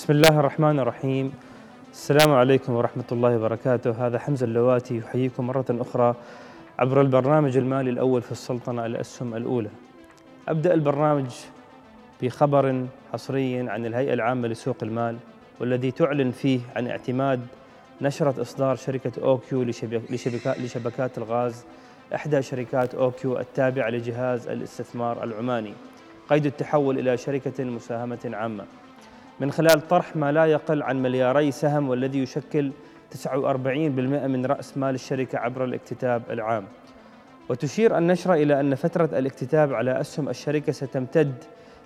بسم الله الرحمن الرحيم السلام عليكم ورحمة الله وبركاته هذا حمزة اللواتي يحييكم مرة أخرى عبر البرنامج المالي الأول في السلطنة الأسهم الأولى أبدأ البرنامج بخبر حصري عن الهيئة العامة لسوق المال والذي تعلن فيه عن اعتماد نشرة إصدار شركة أوكيو لشبكات الغاز إحدى شركات أوكيو التابعة لجهاز الاستثمار العماني قيد التحول إلى شركة مساهمة عامة من خلال طرح ما لا يقل عن ملياري سهم والذي يشكل 49% من رأس مال الشركة عبر الاكتتاب العام. وتشير النشرة إلى أن فترة الاكتتاب على أسهم الشركة ستمتد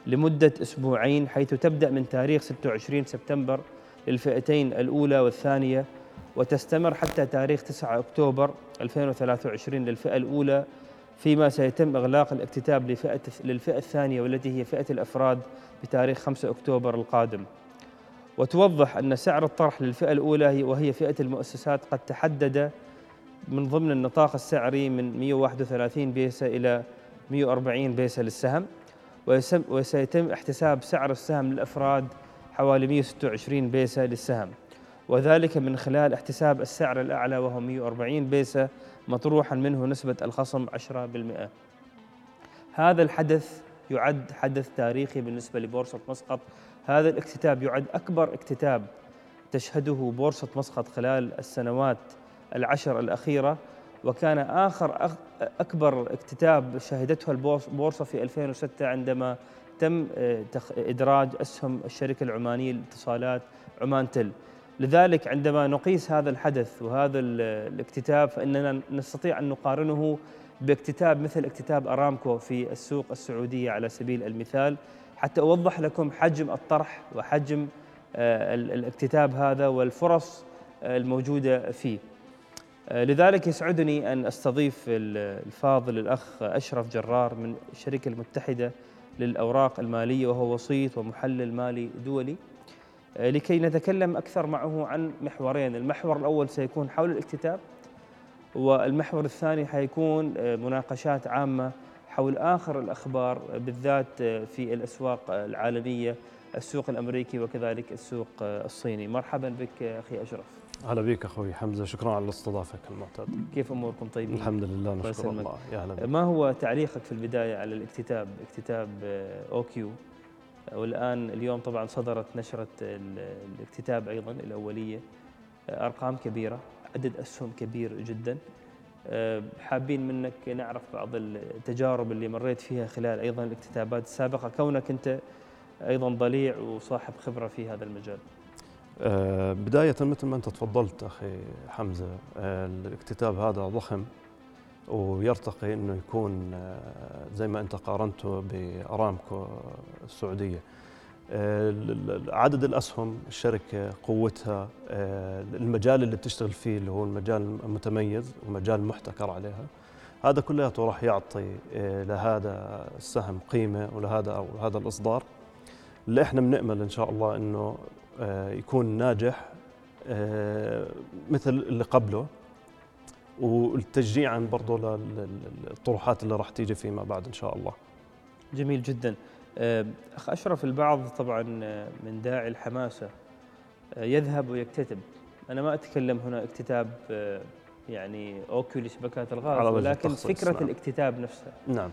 لمدة أسبوعين حيث تبدأ من تاريخ 26 سبتمبر للفئتين الأولى والثانية وتستمر حتى تاريخ 9 أكتوبر 2023 للفئة الأولى فيما سيتم إغلاق الاكتتاب لفئة للفئة الثانية والتي هي فئة الأفراد بتاريخ 5 أكتوبر القادم. وتوضح أن سعر الطرح للفئة الأولى وهي فئة المؤسسات قد تحدد من ضمن النطاق السعري من 131 بيسة إلى 140 بيسة للسهم وسيتم احتساب سعر السهم للأفراد حوالي 126 بيسة للسهم. وذلك من خلال احتساب السعر الأعلى وهو 140 بيسة مطروحا منه نسبة الخصم 10% هذا الحدث يعد حدث تاريخي بالنسبة لبورصة مسقط. هذا الاكتتاب يعد أكبر اكتتاب تشهده بورصة مسقط خلال السنوات العشر الأخيرة وكان آخر أكبر اكتتاب شهدته البورصة في 2006 عندما تم آه، إدراج أسهم الشركة العمانية للاتصالات عمان تل لذلك عندما نقيس هذا الحدث وهذا الاكتتاب فإننا نستطيع أن نقارنه باكتتاب مثل اكتتاب أرامكو في السوق السعودية على سبيل المثال. حتى أوضح لكم حجم الطرح وحجم آه، الاكتتاب هذا والفرص آه، الموجودة فيه. آه، لذلك يسعدني أن أستضيف الفاضل الأخ أشرف جرار من الشركة المتحدة للأوراق المالية وهو وسيط ومحلل مالي دولي. لكي نتكلم أكثر معه عن محورين. المحور الأول سيكون حول الاكتتاب والمحور الثاني حيكون مناقشات عامة حول آخر الأخبار بالذات في الأسواق العالمية السوق الأمريكي وكذلك السوق الصيني. مرحبا بك أخي أشرف. هلا بك أخوي حمزة. شكرا على استضافتك المعتاد. كيف أموركم طيبين؟ الحمد لله نشكر الله. يا هلا ما هو تعليقك في البداية على الاكتتاب اكتتاب أوكيو؟ والآن اليوم طبعا صدرت نشرة الاكتتاب أيضا الأولية أرقام كبيرة عدد اسهم كبير جدا. آه، حابين منك نعرف بعض التجارب اللي مريت فيها خلال أيضا الاكتتابات السابقة. كونك أنت أيضا ضليع وصاحب خبرة في هذا المجال. آه، بداية مثل ما أنت تفضلت أخي حمزة آه، الاكتتاب هذا ضخم. ويرتقي أنه يكون زي ما أنت قارنته بأرامكو السعودية. عدد الأسهم الشركة قوتها آه، المجال اللي بتشتغل فيه اللي هو المجال المتميز ومجال محتكر عليها هذا كلياته راح يعطي آه، لهذا السهم قيمة ولهذا أو هذا الإصدار. اللي إحنا بنأمل إن شاء الله إنه آه، يكون ناجح مثل اللي قبله. والتشجيعا برضه للطروحات اللي راح تيجي فيما بعد إن شاء الله. جميل جدا. آه، أخ أشرف البعض طبعا آه، من داعي الحماسة آه، يذهب ويكتتب. أنا ما أتكلم هنا اكتتاب يعني أوكيو لشبكات الغاز ولكن فكرة نعم. الاكتتاب نفسها. نعم.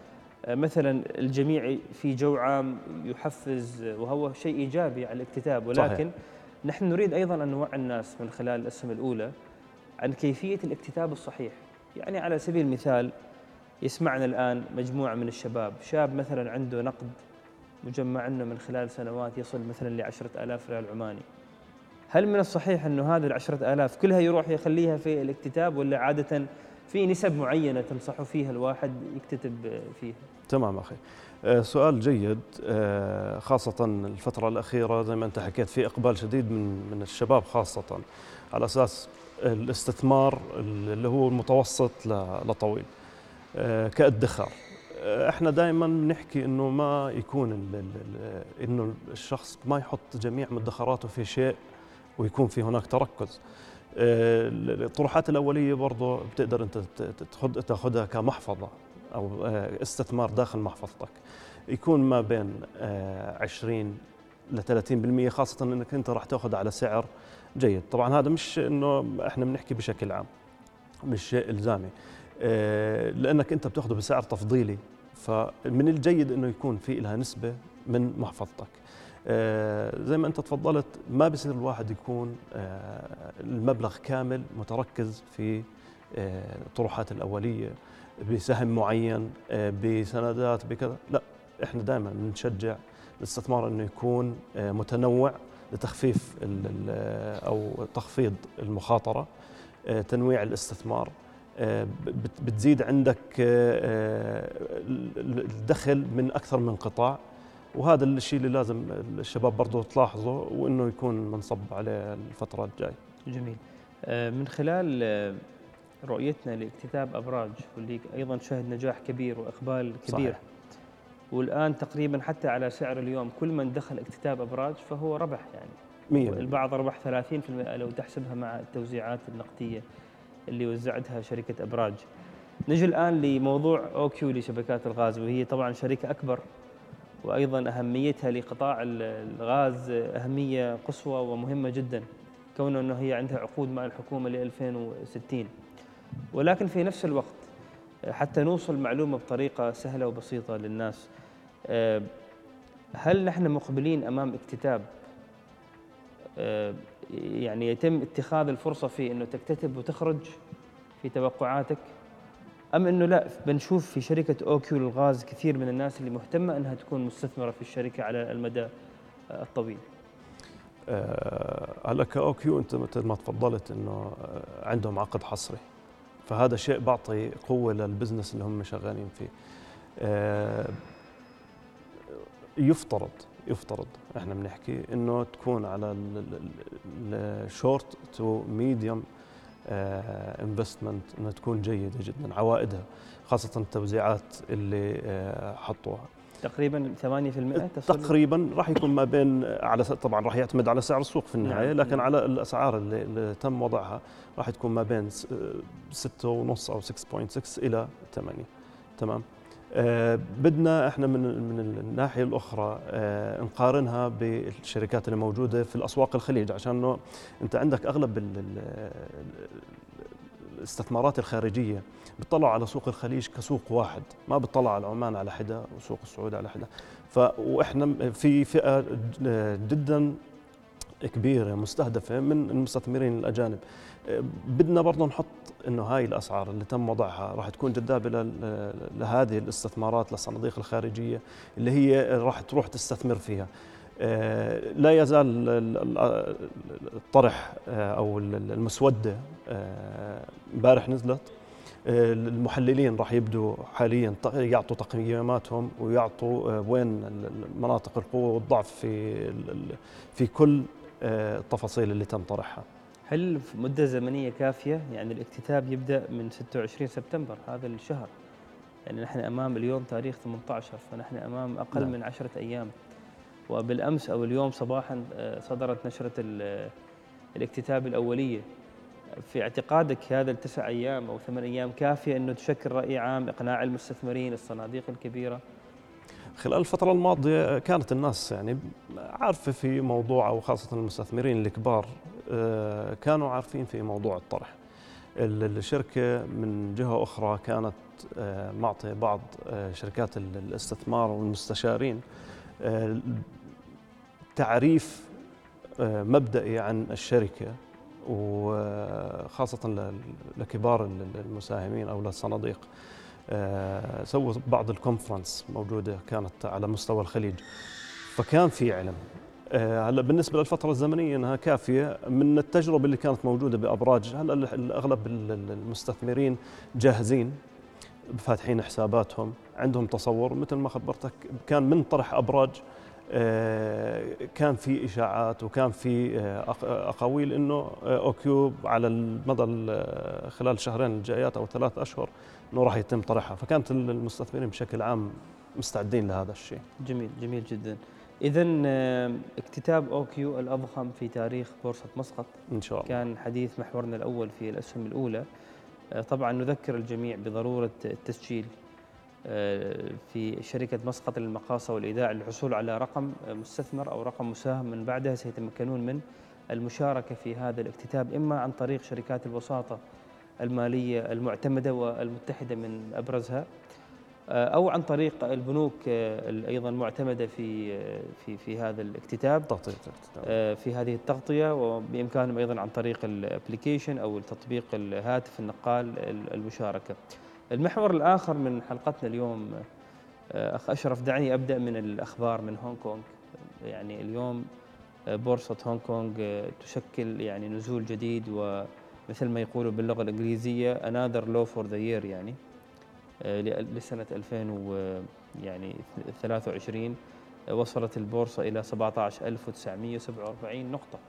مثلا الجميع في جو عام يحفز وهو شيء إيجابي على الاكتتاب ولكن صحيح. نحن نريد أيضا أن نوعي الناس من خلال الأسهم الأولى. عن كيفية الاكتتاب الصحيح. يعني على سبيل المثال يسمعنا الآن مجموعة من الشباب. شاب مثلا عنده نقد مجمع عنه من خلال سنوات يصل مثلا لعشرة آلاف ريال عماني. هل من الصحيح أنه هذه العشرة آلاف كلها يروح يخليها في الاكتتاب ولا عادة في نسب معينة تنصح فيها الواحد يكتتب فيها؟ تمام أخي. آه، سؤال جيد. آه، خاصة الفترة الأخيرة زي ما أنت حكيت في إقبال شديد من من الشباب خاصة. على أساس الاستثمار اللي هو المتوسط لطويل. آه، كادخار. إحنا دائما بنحكي إنه ما يكون إنه الشخص ما يحط جميع مدخراته في شيء ويكون في هناك تركز. آه، الطروحات الأولية برضه بتقدر أنت تاخذها كمحفظة أو آه، استثمار داخل محفظتك. يكون ما بين 20 ل 30% خاصة إنك أنت راح تأخذ على سعر جيد. طبعا هذا مش إنه إحنا بنحكي بشكل عام مش شيء إلزامي. آه، لأنك أنت بتأخذه بسعر تفضيلي فمن الجيد إنه يكون في لها نسبة من محفظتك. آه، زي ما أنت تفضلت ما بصير الواحد يكون آه، المبلغ كامل متركز في الطروحات الأولية بسهم معين بسندات بكذا. لا إحنا دائما بنشجع الاستثمار إنه يكون متنوع لتخفيف أو تخفيض المخاطرة تنويع الاستثمار آه، بتزيد عندك آه، الدخل من أكثر من قطاع وهذا الشيء اللي لازم الشباب برضه تلاحظه وإنه يكون منصب عليه الفترة الجاية. جميل. آه، من خلال رؤيتنا لإكتتاب أبراج واللي أيضا شهد نجاح كبير وإقبال كبير. صحيح. والآن تقريبا حتى على سعر اليوم كل من دخل اكتتاب أبراج فهو ربح يعني. مية البعض ربح 30% لو تحسبها مع التوزيعات النقدية. اللي وزعتها شركة أبراج. نجي الآن لموضوع أوكيو لشبكات الغاز وهي طبعا شركه أكبر وأيضا أهميتها لقطاع الغاز أهمية قصوى ومهمة جدا كونه أنه هي عندها عقود مع الحكومة ل 2060 ولكن في نفس الوقت حتى نوصل معلومة بطريقة سهلة وبسيطة للناس هل نحن مقبلين أمام اكتتاب؟ يعني يتم اتخاذ الفرصة في إنه تكتتب وتخرج في توقعاتك؟ أم إنه لا؟ بنشوف في شركة أوكيو للغاز كثير من الناس اللي مهتمة إنها تكون مستثمرة في الشركة على المدى الطويل. آه، هلا كأوكيو أنت مثل ما تفضلت إنه آه، عندهم عقد حصري. فهذا شيء بعطي قوة لل business اللي هم شغالين فيه. آه، يفترض يفترض. إحنا بنحكي إنه تكون على ال short to medium investment إنها تكون جيدة جدا عوائدها خاصة التوزيعات اللي uh, حطوها. تقريبا 8% تصل؟ تقريبا راح يكون ما بين على طبعا راح يعتمد على سعر السوق في النهاية نعم. لكن على الأسعار اللي, اللي تم وضعها راح تكون ما بين 6.5 أو 6.6 إلى 8 تمام؟ آه، بدنا إحنا من من الناحية الأخرى آه، نقارنها بالشركات اللي موجودة في الأسواق الخليج عشان إنه أنت عندك أغلب الاستثمارات الخارجية بيطلعوا على سوق الخليج كسوق واحد ما بيطلعوا على عمان على حدا وسوق السعودية على حدا ف وإحنا في فئة جدا كبيرة مستهدفة من المستثمرين الأجانب. بدنا برضه نحط إنه هاي الأسعار اللي تم وضعها راح تكون جذابة لهذه الاستثمارات للصناديق الخارجية اللي هي راح تروح تستثمر فيها. آه، لا يزال الطرح آه، أو المسودة آه، امبارح نزلت. المحللين راح يبدوا حاليا يعطوا تقييماتهم ويعطوا وين مناطق القوة والضعف في في كل التفاصيل اللي تم طرحها. هل مدة زمنية كافية؟ يعني الاكتتاب يبدأ من 26 سبتمبر هذا الشهر. يعني نحن أمام اليوم تاريخ 18 فنحن أمام أقل نعم. من عشرة أيام. وبالأمس أو اليوم صباحا آه، صدرت نشرة الاكتتاب الأولية. في اعتقادك هذا التسع أيام أو ثمان أيام كافية أنه تشكل رأي عام إقناع المستثمرين الصناديق الكبيرة؟ خلال الفترة الماضية كانت الناس يعني عارفة في موضوع أو خاصة المستثمرين الكبار آه، كانوا عارفين في موضوع الطرح. الشركة من جهة أخرى كانت آه، معطية بعض آه، شركات الاستثمار والمستشارين تعريف مبدئي عن الشركة وخاصة لكبار المساهمين أو للصناديق. سووا بعض ال conference موجودة كانت على مستوى الخليج. فكان في علم. آه، هلا بالنسبة للفترة الزمنية إنها كافية. من التجربة اللي كانت موجودة بأبراج هلا أغلب المستثمرين جاهزين فاتحين حساباتهم عندهم تصور. مثل ما خبرتك كان من طرح أبراج آه، كان في إشاعات وكان في آه، أقاويل إنه أوكيو على المدى خلال الشهرين الجايات أو ثلاث أشهر إنه راح يتم طرحها. فكانت المستثمرين بشكل عام مستعدين لهذا الشيء. جميل جميل جدا. إذا اكتتاب أوكيو الأضخم في تاريخ بورصة مسقط. إن شاء الله. كان حديث محورنا الأول في الأسهم الأولى. آه، طبعا نذكر الجميع بضرورة التسجيل في شركة مسقط للمقاصة والإيداع للحصول على رقم مستثمر أو رقم مساهم. من بعدها سيتمكنون من المشاركة في هذا الاكتتاب إما عن طريق شركات الوساطة المالية المعتمدة والمتحدة من أبرزها. آه، أو عن طريق البنوك آه، أيضا المعتمده في آه، في في هذا الاكتتاب. تغطية في هذه التغطية وبإمكانهم أيضا عن طريق ال application أو التطبيق الهاتف النقال المشاركة. المحور الآخر من حلقتنا اليوم أخ أشرف دعني أبدأ من الأخبار من هونغ كونغ. يعني اليوم بورصة هونغ كونغ تشكل يعني نزول جديد ومثل ما يقولوا باللغة الإنجليزية another low for the year يعني آه، لسنة 2000 يعني 23 آه، وصلت البورصة إلى 17947 نقطة.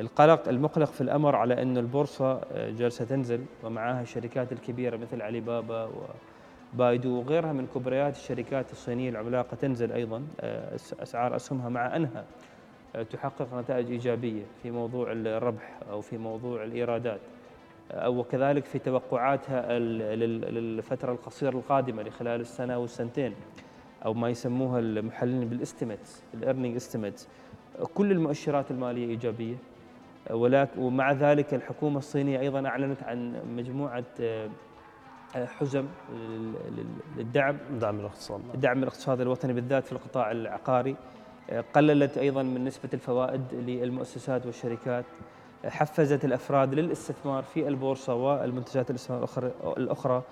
القلق المقلق في الأمر على أن البورصة آه، جالسة تنزل ومعها الشركات الكبيرة مثل علي بابا وبايدو وغيرها من كبريات الشركات الصينية العملاقة تنزل أيضا أسعار أسهمها مع أنها تحقق نتائج إيجابية في موضوع الربح أو في موضوع الإيرادات. وكذلك في توقعاتها للفترة القصيرة القادمة لخلال السنة والسنتين أو ما يسموها المحللين بال estimates ال earning estimates كل المؤشرات المالية إيجابية. ولكن ومع ذلك الحكومة الصينية أيضا أعلنت عن مجموعة آه، حزم للدعم. دعم الاقتصاد. دعم الاقتصاد الوطني بالذات في القطاع العقاري. آه، قللت أيضا من نسبة الفوائد للمؤسسات والشركات حفزت الأفراد للاستثمار في البورصة والمنتجات الاستثمار الأخرى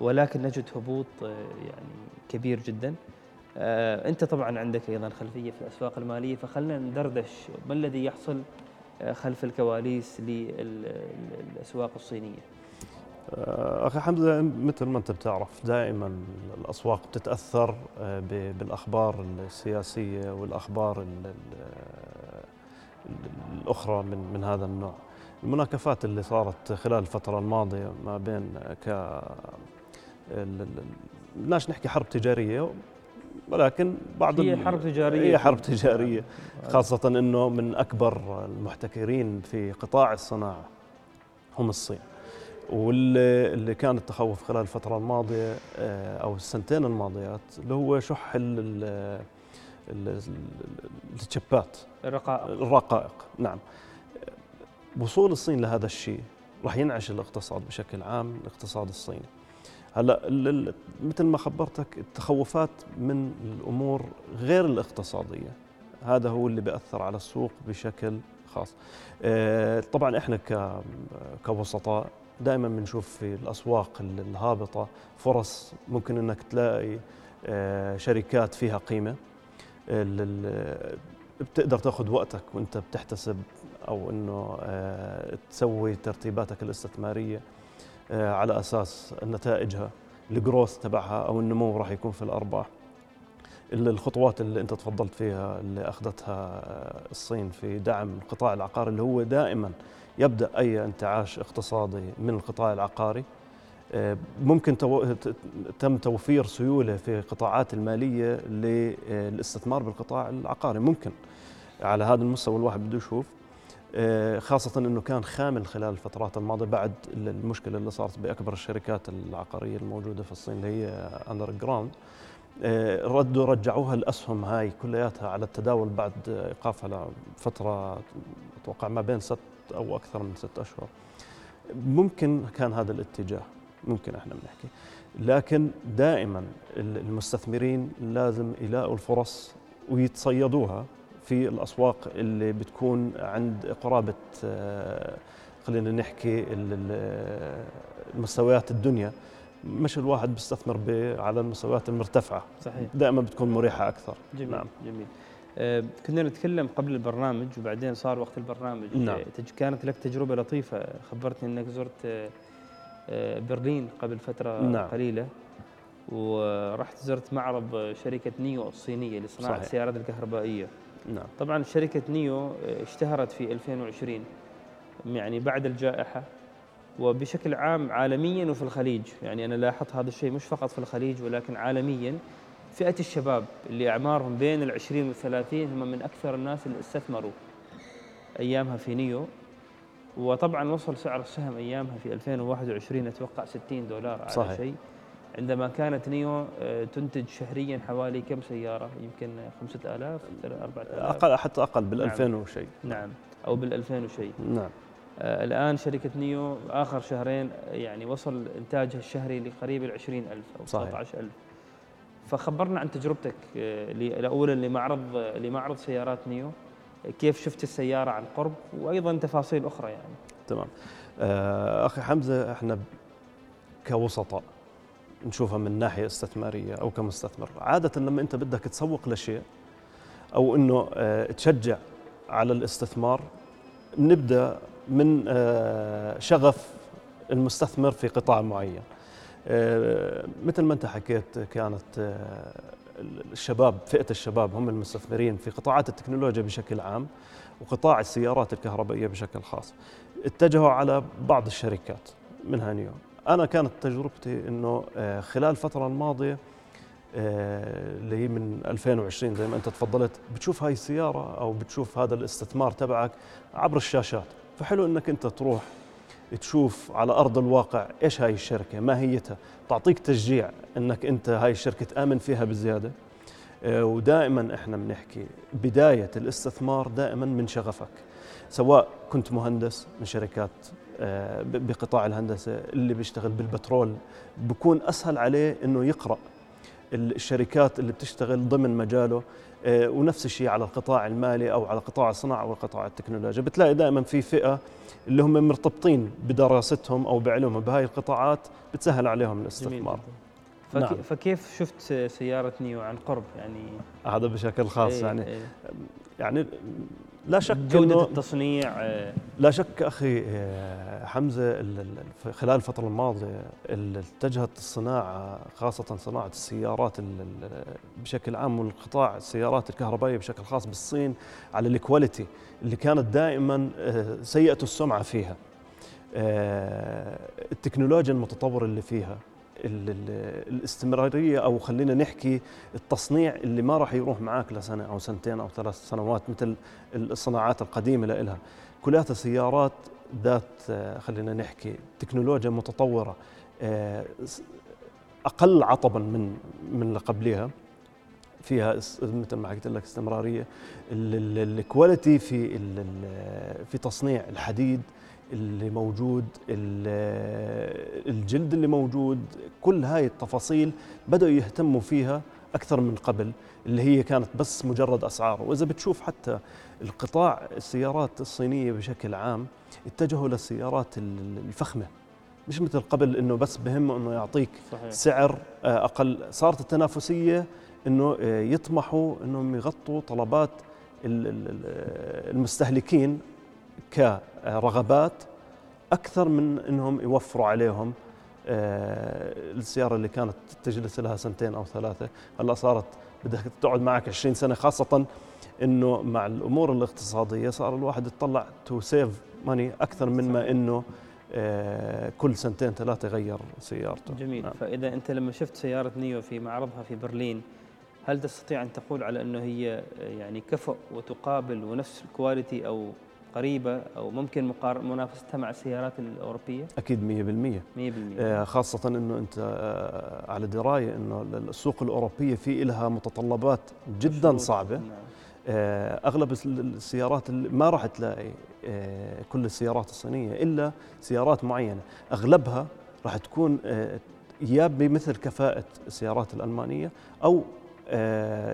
ولكن نجد هبوط آه، يعني كبير جدا. آه، أنت طبعا عندك أيضا خلفية في الأسواق المالية فخلنا ندردش ما الذي يحصل آه، خلف الكواليس للأسواق الصينية. أخي حمزه مثل ما أنت بتعرف دائما الأسواق بتتأثر بالأخبار السياسية والأخبار الأخرى من من هذا النوع. المناكفات اللي صارت خلال الفترة الماضية ما بين ك بدناش نحكي حرب تجارية ولكن بعض هي حرب تجارية. هي حرب تجارية خاصة أنه من أكبر المحتكرين في قطاع الصناعة هم الصين. واللي اللي كان التخوف خلال الفترة الماضية آه، أو السنتين الماضيات اللي هو شح الشبات الرقائق. الرقائق نعم. وصول الصين لهذا الشيء راح ينعش الاقتصاد بشكل عام الاقتصاد الصيني. هلا مثل ما خبرتك التخوفات من الأمور غير الاقتصادية. هذا هو اللي بيأثر على السوق بشكل خاص. آه، طبعا إحنا كوسطاء دائما بنشوف في الأسواق الهابطة فرص ممكن إنك تلاقي آه، شركات فيها قيمة. بتقدر تاخذ وقتك وأنت بتحتسب أو إنه آه، تسوي ترتيباتك الاستثمارية آه، على أساس نتائجها الجروث تبعها أو النمو راح يكون في الأرباح. الخطوات اللي انت تفضلت فيها اللي أخذتها آه، الصين في دعم القطاع العقاري اللي هو دائما يبدأ أي انتعاش اقتصادي من القطاع العقاري. ممكن تم توفير سيولة في القطاعات المالية للاستثمار بالقطاع العقاري. ممكن على هذا المستوى الواحد بده يشوف. آه، خاصة أنه كان خامل خلال الفترات الماضية بعد المشكلة اللي صارت بأكبر الشركات العقارية الموجودة في الصين اللي هي أندر جراوند آه، ردوا رجعوها الأسهم هاي كلياتها على التداول بعد إيقافها لفترة أتوقع ما بين ست أو أكثر من ست أشهر. ممكن كان هذا الاتجاه ممكن إحنا بنحكي. لكن دائما المستثمرين لازم يلاقوا الفرص ويتصيدوها في الأسواق اللي بتكون عند قرابة آه، خلينا نحكي المستويات الدنيا. مش الواحد بيستثمر على المستويات المرتفعة صحيح دائما بتكون مريحة أكثر جميل نعم. جميل آه كنا نتكلم قبل البرنامج وبعدين صار وقت البرنامج نعم. كانت لك تجربة لطيفة خبرتني إنك زرت آه آه، برلين قبل فترة نعم. قليلة ورحت زرت معرض شركة نيو الصينية لصناعة صحيح. السيارات الكهربائية نعم. طبعا شركة نيو آه، اشتهرت في 2020 يعني بعد الجائحة وبشكل عام عالميا وفي الخليج. يعني أنا لاحظت هذا الشيء مش فقط في الخليج ولكن عالميا. فئة الشباب اللي أعمارهم بين العشرين والثلاثين هم من أكثر الناس اللي استثمروا أيامها في نيو. وطبعا وصل سعر السهم أيامها في 2021 أتوقع 60 دولار على صحيح. شيء. عندما كانت نيو آه، تنتج شهريا حوالي كم سيارة؟ يمكن 5000 4000 أقل حتى أقل بال 2000 نعم. وشيء. نعم. أو بال 2000 وشيء. نعم. آه، الآن شركة نيو آخر شهرين يعني وصل إنتاجها الشهري لقريب ال 20000 أو صحيح. 19000 فخبرنا عن تجربتك آه، اولا لمعرض لمعرض سيارات نيو. كيف شفت السيارة عن قرب؟ وأيضا تفاصيل أخرى يعني. تمام. آه، أخي حمزة إحنا كوسطاء نشوفها من ناحية استثمارية أو كمستثمر. عادة لما أنت بدك تسوق لشيء أو إنه آه، تشجع على الاستثمار نبدأ من آه، شغف المستثمر في قطاع معين. آه، مثل ما انت حكيت كانت آه، الشباب فئة الشباب هم المستثمرين في قطاعات التكنولوجيا بشكل عام وقطاع السيارات الكهربائية بشكل خاص. اتجهوا على بعض الشركات منها نيو. أنا كانت تجربتي إنه خلال الفترة الماضية اللي هي من 2020 زي ما أنت تفضلت بتشوف هاي السيارة أو بتشوف هذا الاستثمار تبعك عبر الشاشات. فحلو إنك أنت تروح تشوف على أرض الواقع إيش هاي الشركة ماهيتها تعطيك تشجيع إنك أنت هاي الشركة تآمن فيها بزيادة. آه، ودائما إحنا بنحكي بداية الاستثمار دائما من شغفك سواء كنت مهندس من شركات آه، بقطاع الهندسة اللي بيشتغل بالبترول بكون أسهل عليه إنه يقرأ الشركات اللي بتشتغل ضمن مجاله. ونفس الشيء على القطاع المالي أو على قطاع الصناعة وقطاع التكنولوجيا بتلاقي دائما في فئة اللي هم مرتبطين بدراستهم أو بعلومهم بهاي القطاعات بتسهل عليهم الاستثمار جدا. فك... نعم. فكيف شفت سياره نيو عن قرب يعني هذا بشكل خاص إيه، يعني إيه. يعني لا شك انه التصنيع آه، لا شك أخي آه، ف- خلال الفترة الماضية ال- اتجهت الصناعة خاصة صناعة السيارات ال- ال- بشكل عام والقطاع السيارات الكهربائية بشكل خاص بالصين على الكواليتي اللي كانت دائما آه، سيئة السمعة فيها. التكنولوجيا المتطورة اللي فيها. الاستمرارية أو خلينا نحكي التصنيع اللي ما راح يروح معاك لسنة أو سنتين أو ثلاث سنوات مثل الصناعات القديمة لإلها. كلها سيارات ذات آه، خلينا نحكي تكنولوجيا متطورة آه، أقل عطبا من من اللي قبلها فيها مثل ما حكيت لك استمرارية. ال- ال- الكواليتي في في تصنيع الحديد اللي موجود ال- الجلد اللي موجود كل هاي التفاصيل بدأوا يهتموا فيها أكثر من قبل اللي هي كانت بس مجرد أسعار. وإذا بتشوف حتى القطاع السيارات الصينية بشكل عام اتجهوا للسيارات ال- الفخمة. مش مثل قبل إنه بس بهمه إنه يعطيك صحيح. سعر آه، أقل. صارت التنافسية إنه آه، يطمحوا إنهم يغطوا طلبات ال- ال- ال- المستهلكين كرغبات أكثر من إنهم يوفروا عليهم آه، السيارة اللي كانت تجلس لها سنتين أو ثلاثة هلا صارت بدك تقعد معك 20 سنة خاصة إنه مع الأمور الاقتصادية صار الواحد يطلع to save money أكثر من ما إنه آه، كل سنتين ثلاثة يغير سيارته. جميل. نعم. فإذا أنت لما شفت سيارة نيو في معرضها في برلين هل تستطيع أن تقول على إنه هي يعني كفؤ وتقابل ونفس ال quality أو قريبة أو ممكن مقار- منافستها مع السيارات الأوروبية؟ 100% أكيد 100% آه، خاصة إنه أنت آه، على دراية إنه السوق الأوروبية في لها متطلبات جدا. صعبة. نعم. آه، أغلب الس- السيارات اللي ما راح تلاقي آه، كل السيارات الصينية إلا سيارات معينة. أغلبها راح تكون آه، يا بمثل كفاءة السيارات الألمانية أو آه،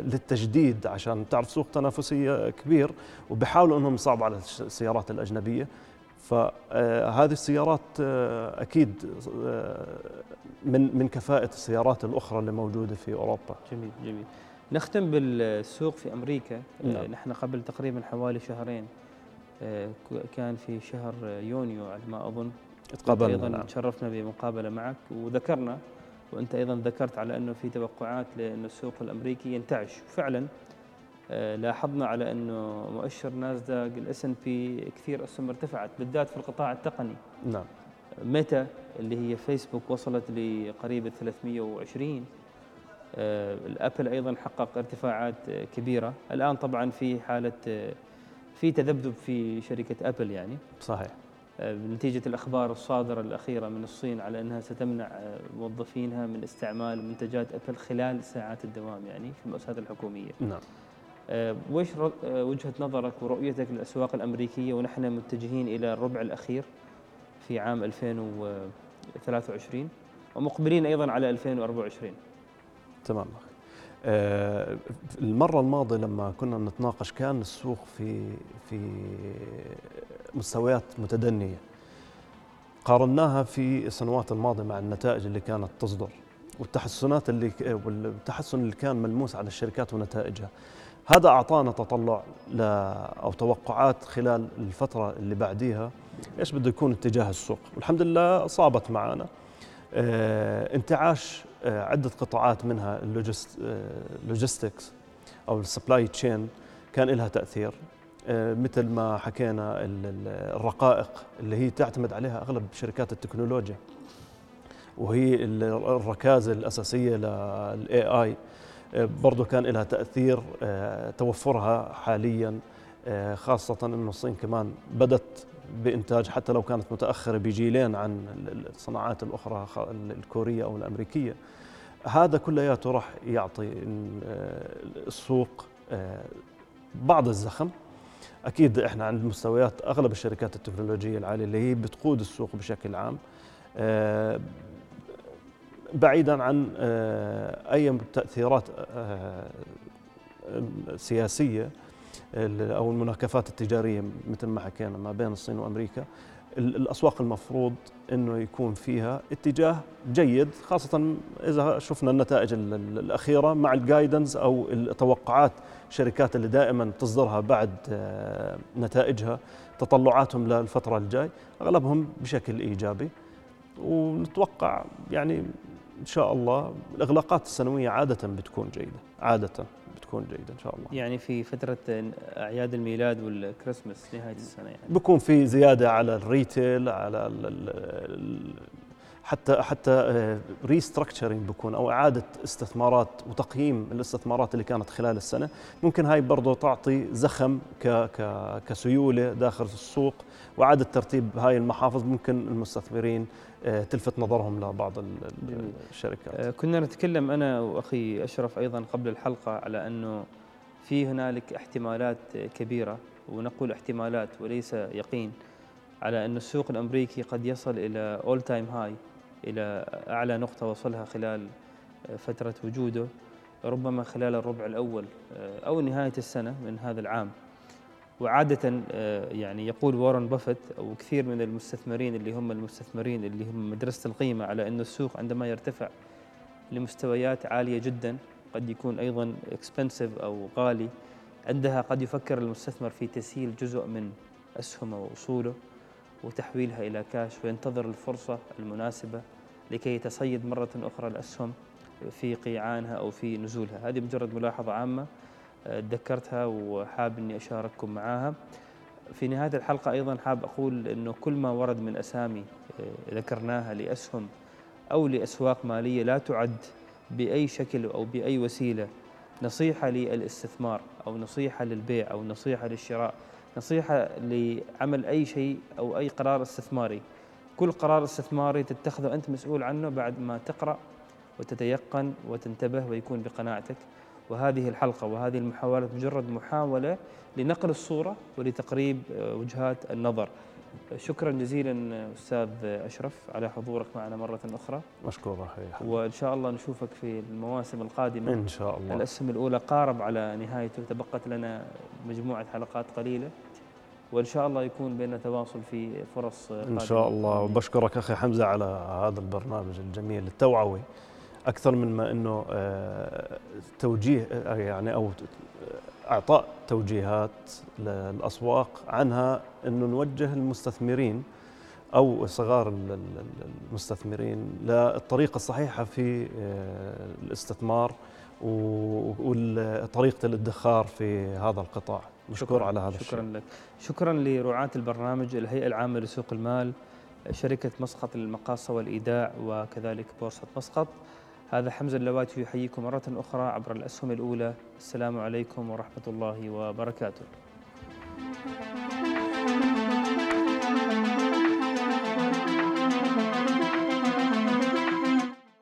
للتجديد عشان تعرف سوق تنافسية كبير وبيحاولوا إنهم يصعبوا على السيارات الأجنبية. فهذه السيارات آه، أكيد آه، من من كفاءة السيارات الأخرى اللي موجودة في أوروبا. جميل جميل. نختم بالسوق في أمريكا. آه، نعم. نحن قبل تقريبا حوالي شهرين آه، كان في شهر يونيو على ما أظن. تقابلنا أيضا نعم. تشرفنا بمقابلة معك وذكرنا وأنت أيضا ذكرت على أنه في توقعات لأن السوق الأمريكي ينتعش. فعلا آه، لاحظنا على أنه مؤشر ناسداق ال S&P كثير اسهم ارتفعت بالذات في القطاع التقني. نعم. ميتا اللي هي فيسبوك وصلت لقريب ال 320 آه، الأبل أيضا حقق ارتفاعات آه، كبيرة. الآن طبعا في حالة في تذبذب في شركة أبل يعني. صحيح. نتيجة الأخبار الصادرة الأخيرة من الصين على أنها ستمنع موظفينها من استعمال منتجات أبل خلال ساعات الدوام يعني في المؤسسات الحكومية. نعم. وش وجهة نظرك ورؤيتك للأسواق الأمريكية؟ ونحن متجهين إلى الربع الأخير في عام 2023 ومقبلين أيضا على 2024 تمام. آه المرة الماضية لما كنا نتناقش كان السوق في في مستويات متدنية. قارناها في السنوات الماضية مع النتائج اللي كانت تصدر والتحسنات اللي والتحسن اللي كان ملموس على الشركات ونتائجها. هذا أعطانا تطلع ل أو توقعات خلال الفترة اللي بعديها إيش بده يكون اتجاه السوق. والحمد لله صابت معنا آه انتعاش آه عدة قطاعات منها ال logistics آه، أو ال supply chain كان لها تأثير. مثل ما حكينا الرقائق اللي هي تعتمد عليها أغلب شركات التكنولوجيا وهي الركازة الأساسية للاي اي برضه كان لها تأثير آه، توفرها حاليا آه، خاصة أن الصين كمان بدت بإنتاج حتى لو كانت متأخرة بجيلين عن الصناعات الأخرى الكورية أو الأمريكية. هذا كلياته راح يعطي آه، السوق بعض الزخم أكيد إحنا عند مستويات أغلب الشركات التكنولوجية العالية اللي هي بتقود السوق بشكل عام بعيدا عن آه، أي تأثيرات آه، سياسية أو المناكفات التجارية مثل ما حكينا ما بين الصين وأمريكا. الأسواق المفروض إنه يكون فيها اتجاه جيد خاصة إذا شفنا النتائج الأخيرة مع الجايدنس أو التوقعات الشركات اللي دائما تصدرها بعد آه، نتائجها تطلعاتهم للفترة الجاي أغلبهم بشكل إيجابي. ونتوقع يعني إن شاء الله الأغلاقات السنوية عادة بتكون جيدة عادة بتكون جيدة إن شاء الله. يعني في فترة أعياد الميلاد والكريسماس نهاية السنة يعني. بكون في زيادة على ال retail على حتى حتى restructuring آه، بكون أو إعادة استثمارات وتقييم الاستثمارات اللي كانت خلال السنة. ممكن هاي برضه تعطي زخم ك ك كسيولة داخل السوق. وإعادة ترتيب هاي المحافظ ممكن المستثمرين آه، تلفت نظرهم لبعض الشركات. آه، كنا نتكلم أنا وأخي أشرف أيضا قبل الحلقة على أنه في هنالك احتمالات كبيرة ونقول احتمالات وليس يقين على أن السوق الأمريكي قد يصل إلى أول تايم هاي إلى أعلى نقطة وصلها خلال فترة وجوده ربما خلال الربع الأول أو نهاية السنة من هذا العام. وعادة يعني يقول وارن بافيت أو كثير من المستثمرين اللي هم المستثمرين اللي هم مدرسة القيمة على أن السوق عندما يرتفع لمستويات عالية جدا قد يكون أيضا expensive أو غالي عندها قد يفكر المستثمر في تسهيل جزء من أسهمه وأصوله وتحويلها إلى كاش وينتظر الفرصة المناسبة لكي يتصيد مرة أخرى الأسهم في قيعانها أو في نزولها. هذه مجرد ملاحظة عامة آه، تذكرتها وحاب أني أشارككم معها في نهاية الحلقة أيضا حاب أقول أنه كل ما ورد من أسامي آه، ذكرناها لأسهم أو لأسواق مالية لا تعد بأي شكل أو بأي وسيلة نصيحة للاستثمار أو نصيحة للبيع أو نصيحة للشراء نصيحة لعمل أي شيء أو أي قرار استثماري. كل قرار استثماري تتخذه أنت مسؤول عنه بعد ما تقرأ وتتيقن وتنتبه ويكون بقناعتك. وهذه الحلقة وهذه المحاولة مجرد محاولة لنقل الصورة ولتقريب وجهات النظر. شكرا جزيلا أستاذ أشرف على حضورك معنا مرة أخرى. مشكور وإن شاء الله نشوفك في المواسم القادمة. إن شاء الله. الأسهم الأولى قارب على نهايته تبقت لنا مجموعة حلقات قليلة. وإن شاء الله يكون بيننا تواصل في فرص قادمة. ان شاء الله. وبشكرك أخي حمزة على هذا البرنامج الجميل التوعوي. أكثر من ما إنه آه، توجيه يعني أو إعطاء توجيهات للأسواق عنها إنه نوجه المستثمرين أو صغار المستثمرين للطريقة الصحيحة في آه، الاستثمار وطريقه الادخار في هذا القطاع. مشكور على هذا شكرا الشيء. لك. شكرا لرعاة البرنامج الهيئة العامة لسوق المال شركة مسقط للمقاصة والإيداع وكذلك بورصة مسقط. هذا حمزة اللواتي يحييكم مرة أخرى عبر الأسهم الأولى. السلام عليكم ورحمة الله وبركاته.